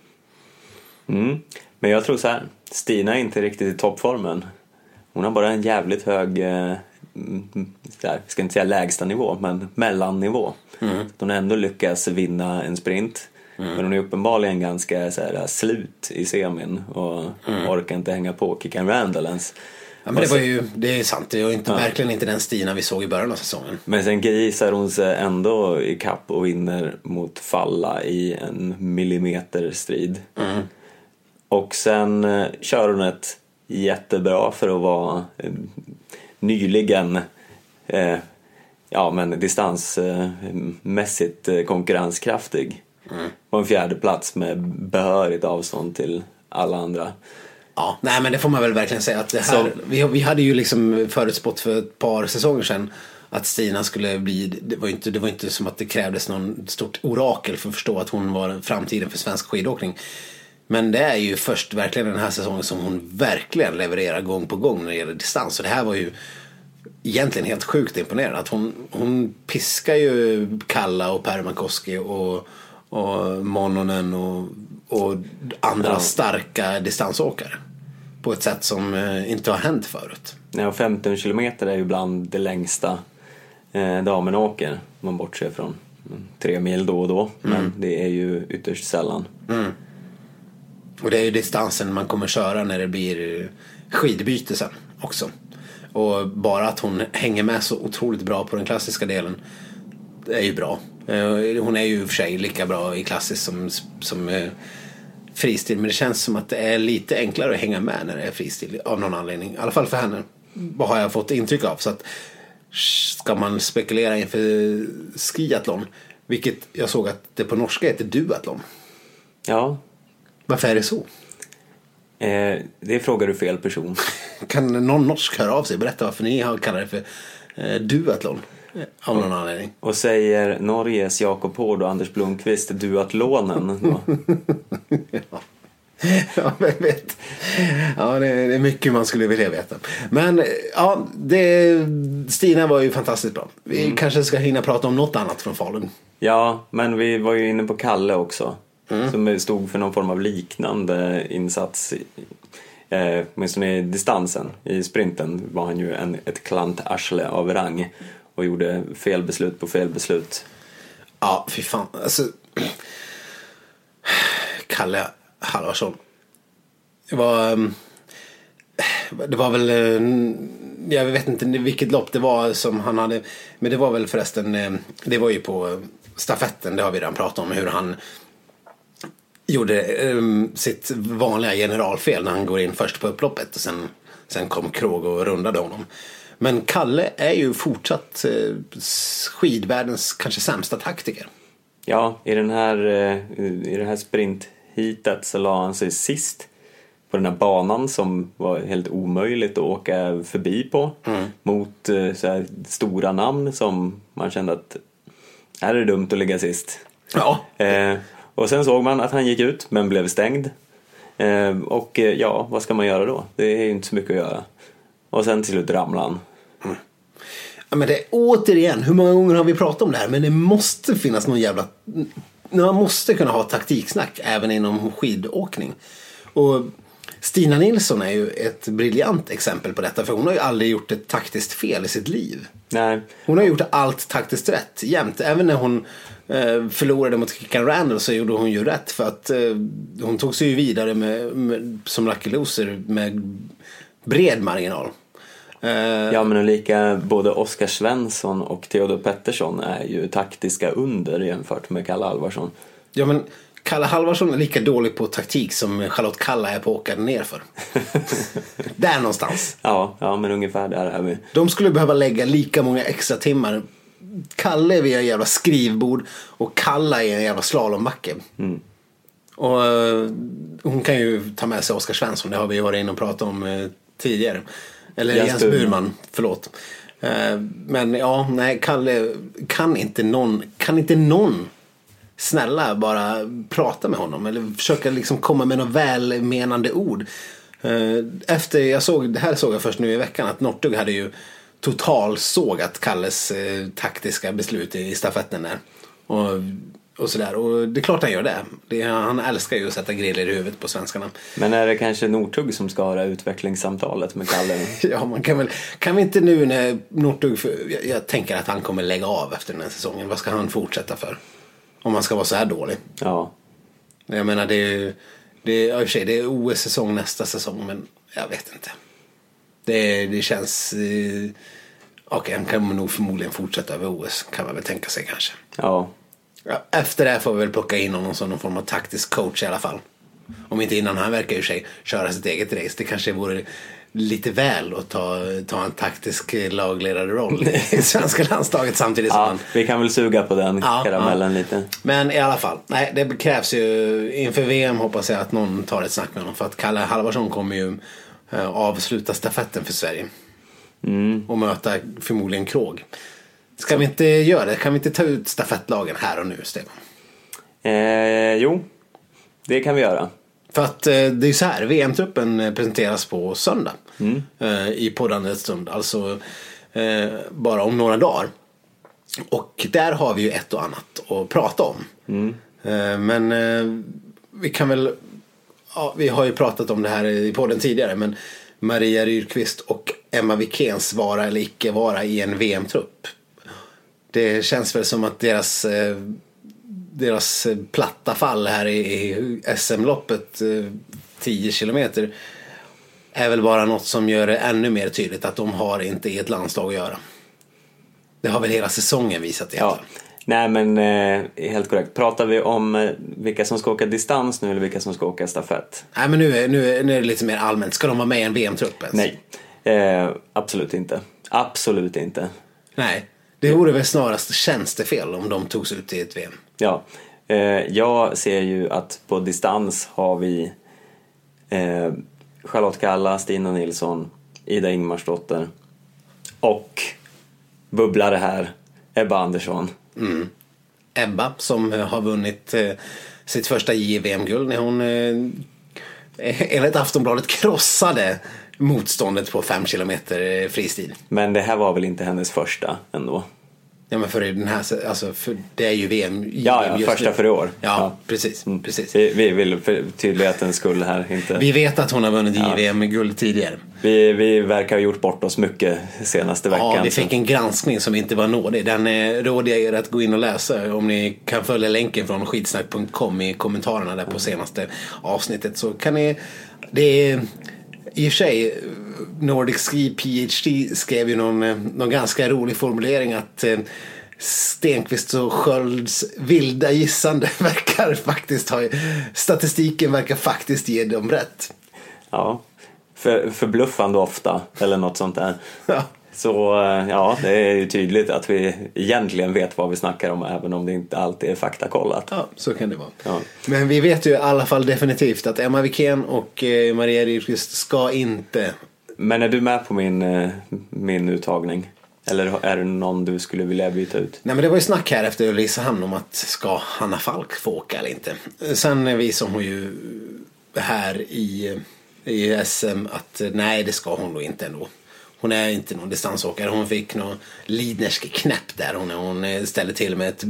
Mm. Men jag tror så här, Stina är inte riktigt i toppformen. Hon har bara en jävligt hög, eh, mm, jag ska inte säga lägsta nivå, men mellannivå. Mm. Hon har ändå lyckats vinna en sprint. Men hon är uppenbarligen ganska så här, slut i semin och orkar inte hänga på Kickan Randall ens. Mm. Ja, men det var ju, det är sant. Det var inte, verkligen inte den Stina vi såg i början av säsongen. Men sen grisar hon sig ändå i kapp och vinner mot Falla i en millimeterstrid. Och sen eh, kör hon ett jättebra för att vara eh, nyligen eh, ja, men distansmässigt eh, konkurrenskraftig. På en fjärde plats med behörigt avstånd till alla andra. Ja, nej men det får man väl verkligen säga att det här, Så- vi, vi hade ju liksom förutspått för ett par säsonger sedan att Stina skulle bli, det var ju inte, det var inte som att det krävdes någon stort orakel för att förstå att hon var framtiden för svensk skidåkning. Men det är ju först verkligen den här säsongen som hon verkligen levererar gång på gång när det gäller distans. Och det här var ju egentligen helt sjukt imponerande. Att hon, hon piskar ju Kalla och Permakoski och, och Mononen och, och andra Ja. starka distansåkare. På ett sätt som eh, inte har hänt förut. Ja, och 15 kilometer är ju bland det längsta eh, damen åker. Om man bortser från mm, tre mil då och då. Men det är ju ytterst sällan. Och det är ju distansen man kommer köra när det blir skidbyte sen också. Och bara att hon hänger med så otroligt bra på den klassiska delen är ju bra. Eh, hon är ju i och för sig lika bra i klassiskt som, som eh, fristil. Men det känns som att det är lite enklare att hänga med när det är fristil av någon anledning. I alla fall för henne. Vad har jag fått intryck av. Så att ska man spekulera inför skiathlon. Vilket jag såg att det på norska heter duathlon. Ja, varför är det så? eh, det frågar du fel person. [LAUGHS] Kan någon norsk höra av sig? Berätta varför ni har kallat det för eh, duathlon. eh, Av någon anledning. Och säger Norges Jakob Hård och Anders Blomqvist duatlonen. då? [LAUGHS] ja, vem vet. Ja, det är, mycket man skulle vilja veta. Men eh, ja, det, Stina var ju fantastiskt bra. Vi kanske ska hinna prata om något annat från Falun. Ja, men vi var ju inne på Kalle också. Som stod för någon form av liknande insats. Eh, åtminstone i distansen. I sprinten var han ju en, ett klantarsle av rang. Och gjorde fel beslut på fel beslut. Ja, fy fan. Alltså, [SNIFFS] Kalle Halvarsson. Det var, ehm, det var väl, eh, jag vet inte vilket lopp det var som han hade. Men det var väl förresten, eh, det var ju på stafetten, det har vi redan pratat om. Hur han gjorde eh, sitt vanliga generalfel när han går in först på upploppet. Och sen, sen kom Krog och rundade honom. Men Kalle är ju fortsatt eh, skidvärldens kanske sämsta taktiker. Ja, i den här, eh, i det här sprintheatet så la han sig sist på den här banan som var helt omöjligt att åka förbi på mot eh, så stora namn som man kände att här är det dumt att ligga sist. Ja, Eh, och sen såg man att han gick ut men blev stängd. Eh, och eh, ja, vad ska man göra då? Det är ju inte så mycket att göra. Och sen till slut ramlade han. Ja, men det återigen, hur många gånger har vi pratat om det här? Men det måste finnas någon jävla... Man måste kunna ha taktiksnack även inom skidåkning. Och Stina Nilsson är ju ett briljant exempel på detta. För hon har ju aldrig gjort ett taktiskt fel i sitt liv. Nej, Hon har gjort allt taktiskt rätt jämt. Även när hon förlorade mot Kickan Randall så gjorde hon ju rätt. För att eh, hon tog sig ju vidare med, med, som lucky loser med bred marginal. Eh, Ja men och lika både Oskar Svensson och Theodor Pettersson är ju taktiska under jämfört med Kalle Alvarsson. Ja men Kalle Halvarsson är lika dålig på taktik som Charlotte Kalla är på att åka nerför. [LAUGHS] Där någonstans. Ja, ja men ungefär där är vi. De skulle behöva lägga lika många extra timmar. Kalle är vid en jävla skrivbord och Kalla är en jävla slalombacke. Och eh, hon kan ju ta med sig Oskar Svensson, det har vi varit inne och pratat om eh, tidigare. Eller Jens Jens, Burman. Förlåt. Eh, men ja, nej, Kalle, kan inte någon, kan inte någon snälla bara prata med honom eller försöka liksom komma med något välmenande ord. Efter jag såg, det här såg jag först nu i veckan att Northug hade ju totalsågat Kalles eh, taktiska beslut i stafetten där. Och, och sådär. Och det är klart han gör det. det. Han älskar ju att sätta griller i huvudet på svenskarna. Men är det kanske Northug som ska ha det här utvecklingssamtalet med Kalle? [LAUGHS] Ja, man kan väl, kan vi inte nu när Northug, för, jag, jag tänker att han kommer lägga av efter den här säsongen. Vad ska han fortsätta för? Om han ska vara så här dålig. Ja, Jag menar det är ju, det är, i och för sig, det är OS-säsong nästa säsong men jag vet inte. Det, det känns, eh, okej han kommer nog förmodligen fortsätta över OS kan man väl tänka sig kanske. ja, Ja, efter det får vi väl plocka in honom som någon form av taktisk coach i alla fall. Om inte innan han verkar ju sig köra sitt eget race. Det kanske vore lite väl att ta, ta en taktisk lagledarroll i [LAUGHS] svenska landslaget samtidigt som ja man vi kan väl suga på den Ja, karamellen ja. lite. Men i alla fall, nej, det krävs ju inför VM hoppas jag att någon tar ett snack med honom. För att Kalle Halvarsson kommer ju eh, avsluta stafetten för Sverige. Och möta förmodligen Krog. Ska vi inte göra det? Kan vi inte ta ut stafettlagen här och nu, Stefan? Eh, jo, det kan vi göra. För att eh, det är ju så här, VM-truppen eh, presenteras på söndag. Eh, I poddande stund, alltså eh, bara om några dagar. Och där har vi ju ett och annat att prata om. Eh, men eh, vi kan väl, ja, vi har ju pratat om det här i podden tidigare. Men Maria Rydqvist och Emma Wikéns vara eller icke vara i en VM-trupp. Det känns väl som att deras eh, deras platta fall här i, SM-loppet, 10 eh, kilometer, är väl bara något som gör det ännu mer tydligt att de har inte i ett landslag att göra. Det har väl hela säsongen visat Ja. Nej men eh, helt korrekt. Pratar vi om eh, vilka som ska åka distans nu eller vilka som ska åka stafett? Nej men nu är, nu, är, nu är det lite mer allmänt. Ska de vara med i en VM-trupp ens? Nej, eh, absolut inte. Absolut inte. Nej. Det vore väl snarast tjänstefel om de togs ut i ett VM. Ja, eh, jag ser ju att på distans har vi eh, Charlotte Kalla, Stina Nilsson, Ida Ingmarsdotter och bubblare här, Ebba Andersson. Mm. Ebba som eh, har vunnit eh, sitt första JVM-guld när hon eh, [LAUGHS] enligt Aftonbladet krossade motståndet på 5 kilometer fristil. Men det här var väl inte hennes första ändå? Ja men för den här, alltså för det är ju VM. Ja, ja första nu. för i år. Ja, precis. precis. Vi, vi vill för tydlighetens skull här inte... Vi vet att hon har vunnit JVM-guld tidigare. Vi, vi verkar ha gjort bort oss mycket senaste veckan. Ja, vi fick en granskning som inte var nådig. Den eh, råder jag er att gå in och läsa. Om ni kan följa länken från skidsnack.com i kommentarerna där på senaste avsnittet så kan ni... Det är i och för sig Nordic Ski PhD skrev ju någon, eh, någon ganska rolig formulering att eh, Stenqvist och Skölds vilda gissande [LAUGHS] verkar faktiskt ha... Statistiken verkar faktiskt ge dem rätt. Ja, för, förbluffande ofta eller något sånt där. [LAUGHS] Ja. Så eh, ja, det är ju tydligt att vi egentligen vet vad vi snackar om även om det inte alltid är faktakollat. Ja, så kan det vara. Ja. Men vi vet ju i alla fall definitivt att Emma Wikén och Maria Rydqvist ska inte... Men är du med på min, eh, min uttagning? Eller är det någon du skulle vilja byta ut? Nej men det var ju snack här efter Ulricehamn om att ska Hanna Falk få åka eller inte. Sen visade hon ju här i, i SM att eh, nej det ska hon nog inte ändå. hon är inte någon distansåkare. Hon fick någon Lidnersk knäpp där. Hon, hon eh, ställde till med ett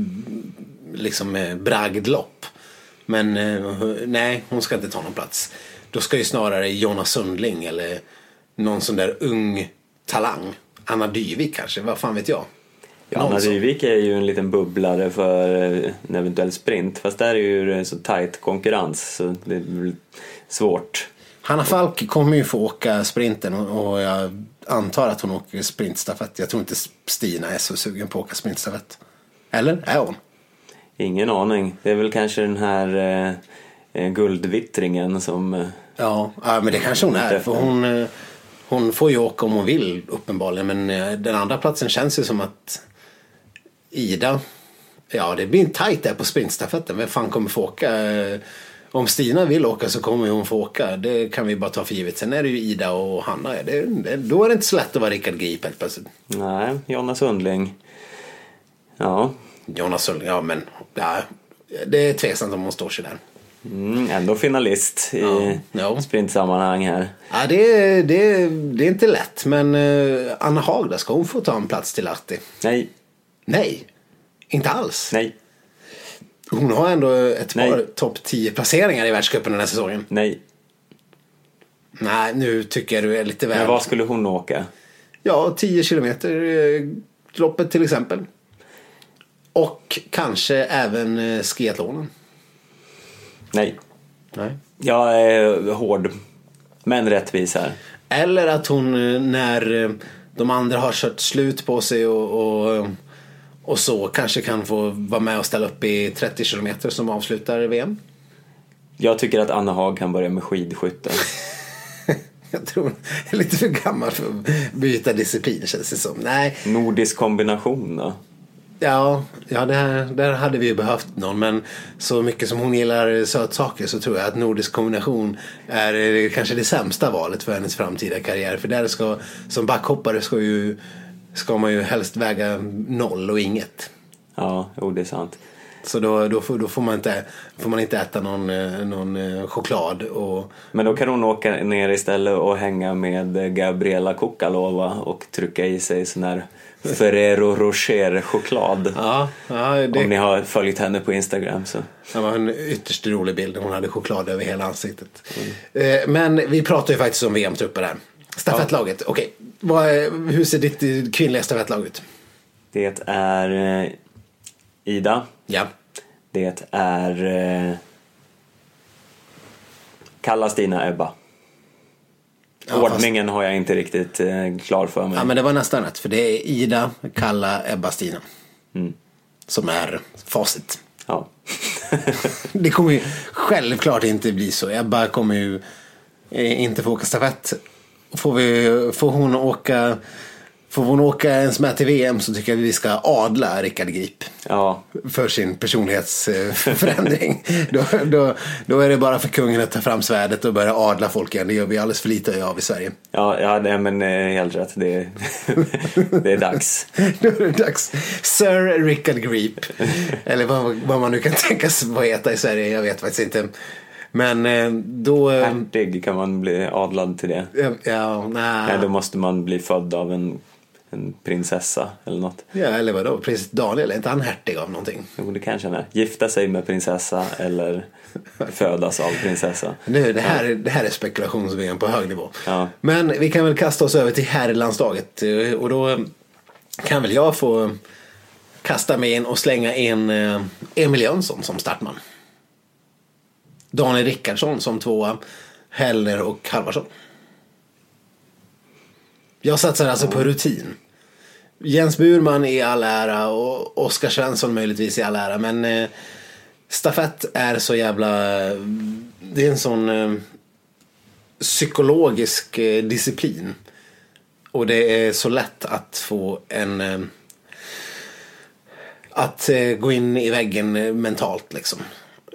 liksom bragdlopp. Men nej, hon ska inte ta någon plats. Då ska ju snarare Jonna Sundling eller någon sån där ung talang. Anna Dyvik kanske, vad fan vet jag. Ja, Anna Dyvik är ju en liten bubblare för en eventuell sprint. Fast där är ju så tight konkurrens så det är svårt. Hanna Falk kommer ju få åka sprinten och jag antar att hon åker sprintstafett. Jag tror inte Stina är så sugen på att åka sprintstafett. Eller är hon? Ingen aning. Det är väl kanske den här eh, eh guldvittringen som... Eh, ja, ja, men det kanske hon är. För hon, eh, hon får ju åka om hon vill uppenbarligen. Men eh, den andra platsen känns ju som att Ida... Ja, det blir en tajt där på sprintstafetten. Vem fan kommer få åka? Om Stina vill åka så kommer hon få åka. Det kan vi bara ta för givet. Sen är det ju Ida och Hanna. Det, det, då är det inte så lätt att vara Rickard Grip helt plötsligt. Nej, Jonna Sundling. Ja. Jonna Sundling, ja men. Ja, det är tveksamt om hon står sig där. Mm, ändå finalist i ja, ja. sprintsammanhang här. Ja, det, det, det är inte lätt. Men uh, Anna Hagda, ska hon få ta en plats till Lahti? Nej. Nej? Inte alls? Nej. Hon har ändå ett Nej. par topp 10 placeringar i världscupen den här säsongen. Nej. Nej, nu tycker jag du är lite väl... Men vad skulle hon åka? Ja, 10 kilometer eh, loppet till exempel. Och kanske även eh, skiathlonen. Nej. Nej. Jag är hård. Men rättvis här. Eller att hon eh, när de andra har kört slut på sig och, och och så kanske kan få vara med och ställa upp i 30 kilometer som avslutar VM. Jag tycker att Anna Haag kan börja med skidskytte. [LAUGHS] jag tror hon är lite för gammal för att byta disciplin känns det som. Nej. Nordisk kombination då? Ja, ja där, där hade vi ju behövt någon. Men så mycket som hon gillar sötsaker så tror jag att nordisk kombination är kanske det sämsta valet för hennes framtida karriär. För där ska, som backhoppare ska ju ska man ju helst väga noll och inget. Ja, jo det är sant. Så då, då, får, då får, man inte, får man inte äta någon, eh, någon eh, choklad. Och... Men då kan hon åka ner istället och hänga med Gabriela Kukalova och trycka i sig sån här Ferrero Rocher-choklad. Ja, ja, det... Om ni har följt henne på Instagram så. Det var en ytterst rolig bild. Hon hade choklad över hela ansiktet. Mm. Eh, men vi pratar ju faktiskt om VM-trupper här. Stafettlaget, ja. okej. Okay. Hur ser ditt kvinnliga stafettlag ut? Det är eh, Ida. Ja. Det är eh, Kalla, Stina, Ebba. Ja, Ordningen fast... har jag inte riktigt eh, klar för mig. Ja, men det var nästan rätt. För det är Ida, Kalla, Ebba, Stina. Mm. Som är facit. Ja. [LAUGHS] det kommer ju självklart inte bli så. Ebba kommer ju eh, inte få åka stafett Får, vi, får hon åka Får hon åka ens med till VM så tycker jag att vi ska adla Rickard Grip. Ja. För sin personlighetsförändring. då, då, då är det bara för kungen att ta fram svärdet och börja adla folk igen. Det gör vi alldeles för lite av i Sverige. Ja, ja nej, men eh, helt rätt. Det, det är dags. [LAUGHS] då är det dags. Sir Rickard Grip. Eller vad, vad man nu kan tänkas få heta i Sverige. Jag vet faktiskt inte. Men eh, då... Eh, Hertig kan man bli adlad till det. Ja, ja nej. nej. Då måste man bli född av en, en prinsessa eller något. Ja, eller vadå? Prins Daniel, är inte han hertig av någonting? Jo, det kanske han är. Gifta sig med prinsessa eller [LAUGHS] födas av prinsessa. Nu, det, här, det här är spekulationsven på hög nivå. Ja. Men vi kan väl kasta oss över till herrlandslaget. Och då kan väl jag få kasta mig in och slänga in Emil Jönsson som startman. Daniel Rickardsson som tvåa. Heller och Halvarsson. Jag satsar alltså på rutin. Jens Burman i all ära och Oskar Svensson möjligtvis i all ära. Men eh, stafett är så jävla... Eh, det är en sån eh, psykologisk eh, disciplin. Och det är så lätt att få en... Eh, att eh, gå in i väggen eh, mentalt liksom.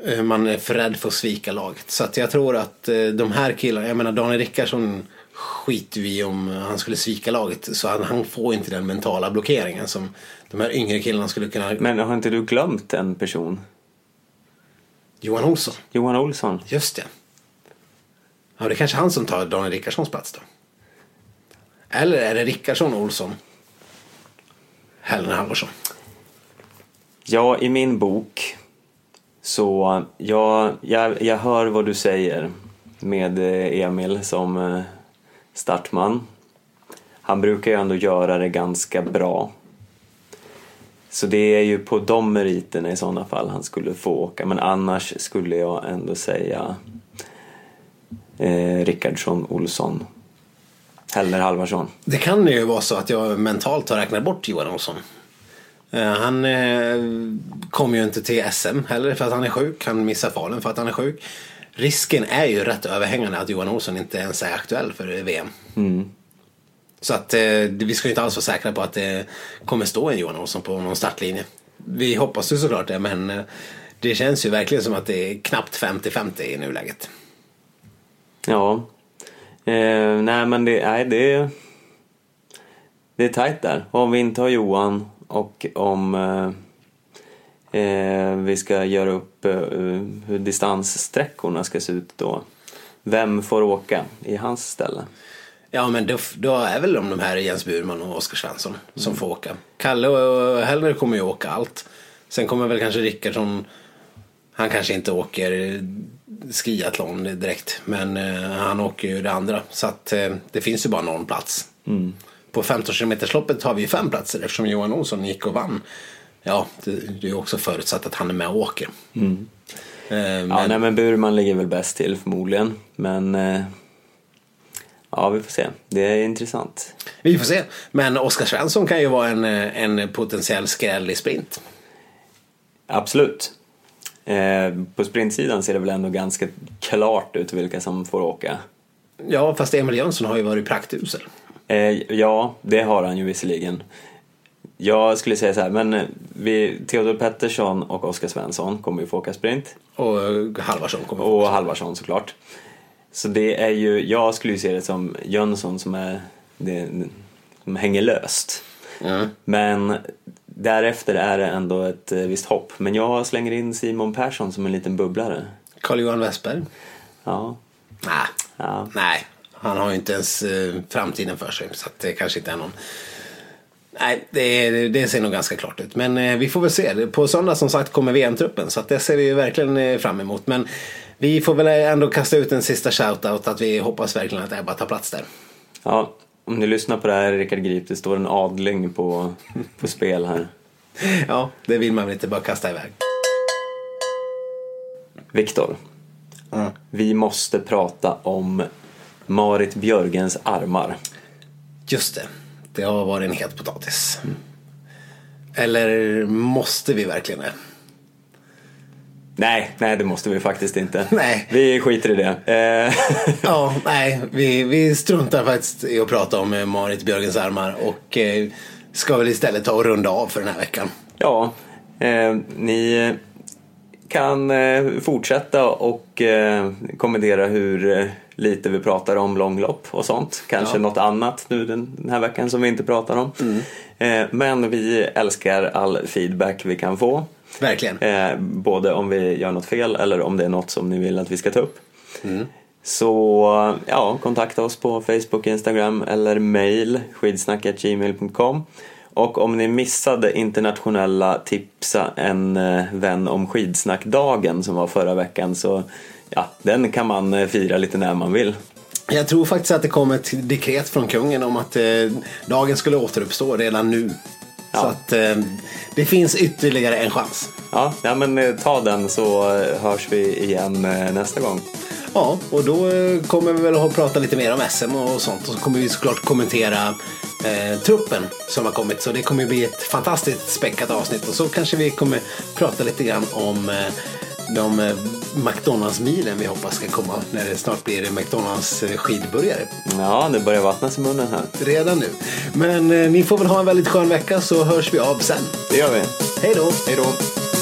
Eh, man är för rädd för att svika laget. Så att jag tror att eh, de här killarna, jag menar Daniel Rickardsson skiter vi om han skulle svika laget. Så han, han får inte den mentala blockeringen som de här yngre killarna skulle kunna. Men har inte du glömt en person? Johan Olsson. Johan Olsson. Just det. Ja, det är kanske han som tar Daniel Rickardssons plats då. Eller är det Rickardsson Olsson? Hellner Halvarsson. Ja, i min bok så ja, jag, jag hör vad du säger med eh, Emil som eh, startman. Han brukar ju ändå göra det ganska bra. Så det är ju på de meriterna i sådana fall han skulle få åka. Men annars skulle jag ändå säga eh, Rickardsson, Olsson, eller Halvarsson. Det kan ju vara så att jag mentalt har räknat bort Johan Olsson. Eh, Han eh, kom ju inte till SM heller för att han är sjuk. Han missar Falun för att han är sjuk. Risken är ju rätt överhängande att Johan Olsson inte ens är aktuell för VM. Så att eh, vi ska ju inte alls vara säkra på att det kommer stå en Johan Olsson på någon startlinje. Vi hoppas ju såklart det men eh, det känns ju verkligen som att det är knappt 50-50 i nuläget. Ja. Eh, nej men det, nej, det, är- det är tajt där. Om vi inte har Johan och om eh, vi ska göra upp eh, hur distanssträckorna ska se ut då. Vem får åka i hans ställe? Ja men då, då är väl de, de här Jens Burman och Oskar Svensson som får åka. Kalle och Hellner kommer ju åka allt. Sen kommer väl kanske Rickardsson, han kanske inte åker skiathlon direkt. Men eh, han åker ju det andra. Så att eh, det finns ju bara någon plats. På 15 km loppet har vi fem platser eftersom Johan Olsson gick och vann. Ja, det, det är också förutsatt att han är med och åker. Eh, Ja, men, nej men Burman ligger väl bäst till förmodligen. Men eh, ja, vi får se. Det är intressant. Vi får se. Men Oskar Svensson kan ju vara en, eh, en potentiell skräll i sprint. Absolut. Eh, på sprintsidan ser det väl ändå ganska klart ut vilka som får åka. Ja, fast Emil Jönsson har ju varit praktusel. Eh, ja, det har han ju visserligen. Jag skulle säga så här, men eh, vi, Theodor Pettersson och Oskar Svensson kommer ju få åka sprint. Och eh, Halvarsson kommer Och Halvarsson såklart. Så det är ju, jag skulle ju se det som Jönsson som är det, som hänger löst. Ja. Men därefter är det ändå ett eh, visst hopp. Men jag slänger in Simon Persson som en liten bubblare. Carl-Johan Westberg? Ja, Nej. ja. Nej, han har ju inte ens framtiden för sig. Så det kanske inte är någon... Nej, det, det ser nog ganska klart ut. Men eh, vi får väl se. På söndag som sagt kommer VM-truppen. Så att det ser vi verkligen eh, fram emot. Men vi får väl ändå kasta ut en sista shout-out att vi hoppas verkligen att Ebba tar plats där. ja. Om ni lyssnar på det här, Rickard Grip, det står en adling på, på spel här. [LAUGHS] Ja, det vill man väl inte bara kasta iväg. Viktor, Mm. vi måste prata om Marit Björgens armar. Just det. Det har varit en het potatis. Eller måste vi verkligen det? Nej, nej det måste vi faktiskt inte. [LAUGHS] Nej. Vi skiter i det. Eh, Ja, nej, vi, vi struntar faktiskt i att prata om eh, Marit Björgens armar och eh, ska väl istället ta och runda av för den här veckan. ja, eh, ni kan fortsätta och kommentera hur lite vi pratar om långlopp och sånt. Kanske Ja. något annat nu den, här veckan som vi inte pratar om. Eh, men vi älskar all feedback vi kan få. Verkligen. Eh, både om vi gör något fel eller om det är något som ni vill att vi ska ta upp. Så ja, kontakta oss på Facebook, Instagram eller mail skidsnack.gmail.com Och om ni missade internationella tipsa en eh, vän om skidsnackdagen som var förra veckan så ja, den kan man eh, fira lite när man vill. Jag tror faktiskt att det kom ett dekret från kungen om att eh, dagen skulle återuppstå redan nu. Så Ja. att eh, det finns ytterligare en chans. Ja, ja men eh, ta den så eh, hörs vi igen nästa gång. Ja, och då kommer vi väl att prata lite mer om SM och sånt. Och så kommer vi såklart kommentera eh, truppen som har kommit. Så det kommer bli ett fantastiskt späckat avsnitt. Och så kanske vi kommer prata lite grann om de eh, McDonalds-milen vi hoppas ska komma när det snart blir McDonalds eh, skidburgare. Ja, det börjar vattnas i munnen här. Redan nu. Men eh, ni får väl ha en väldigt skön vecka så hörs vi av sen. Det gör vi. Hej då! Hej då!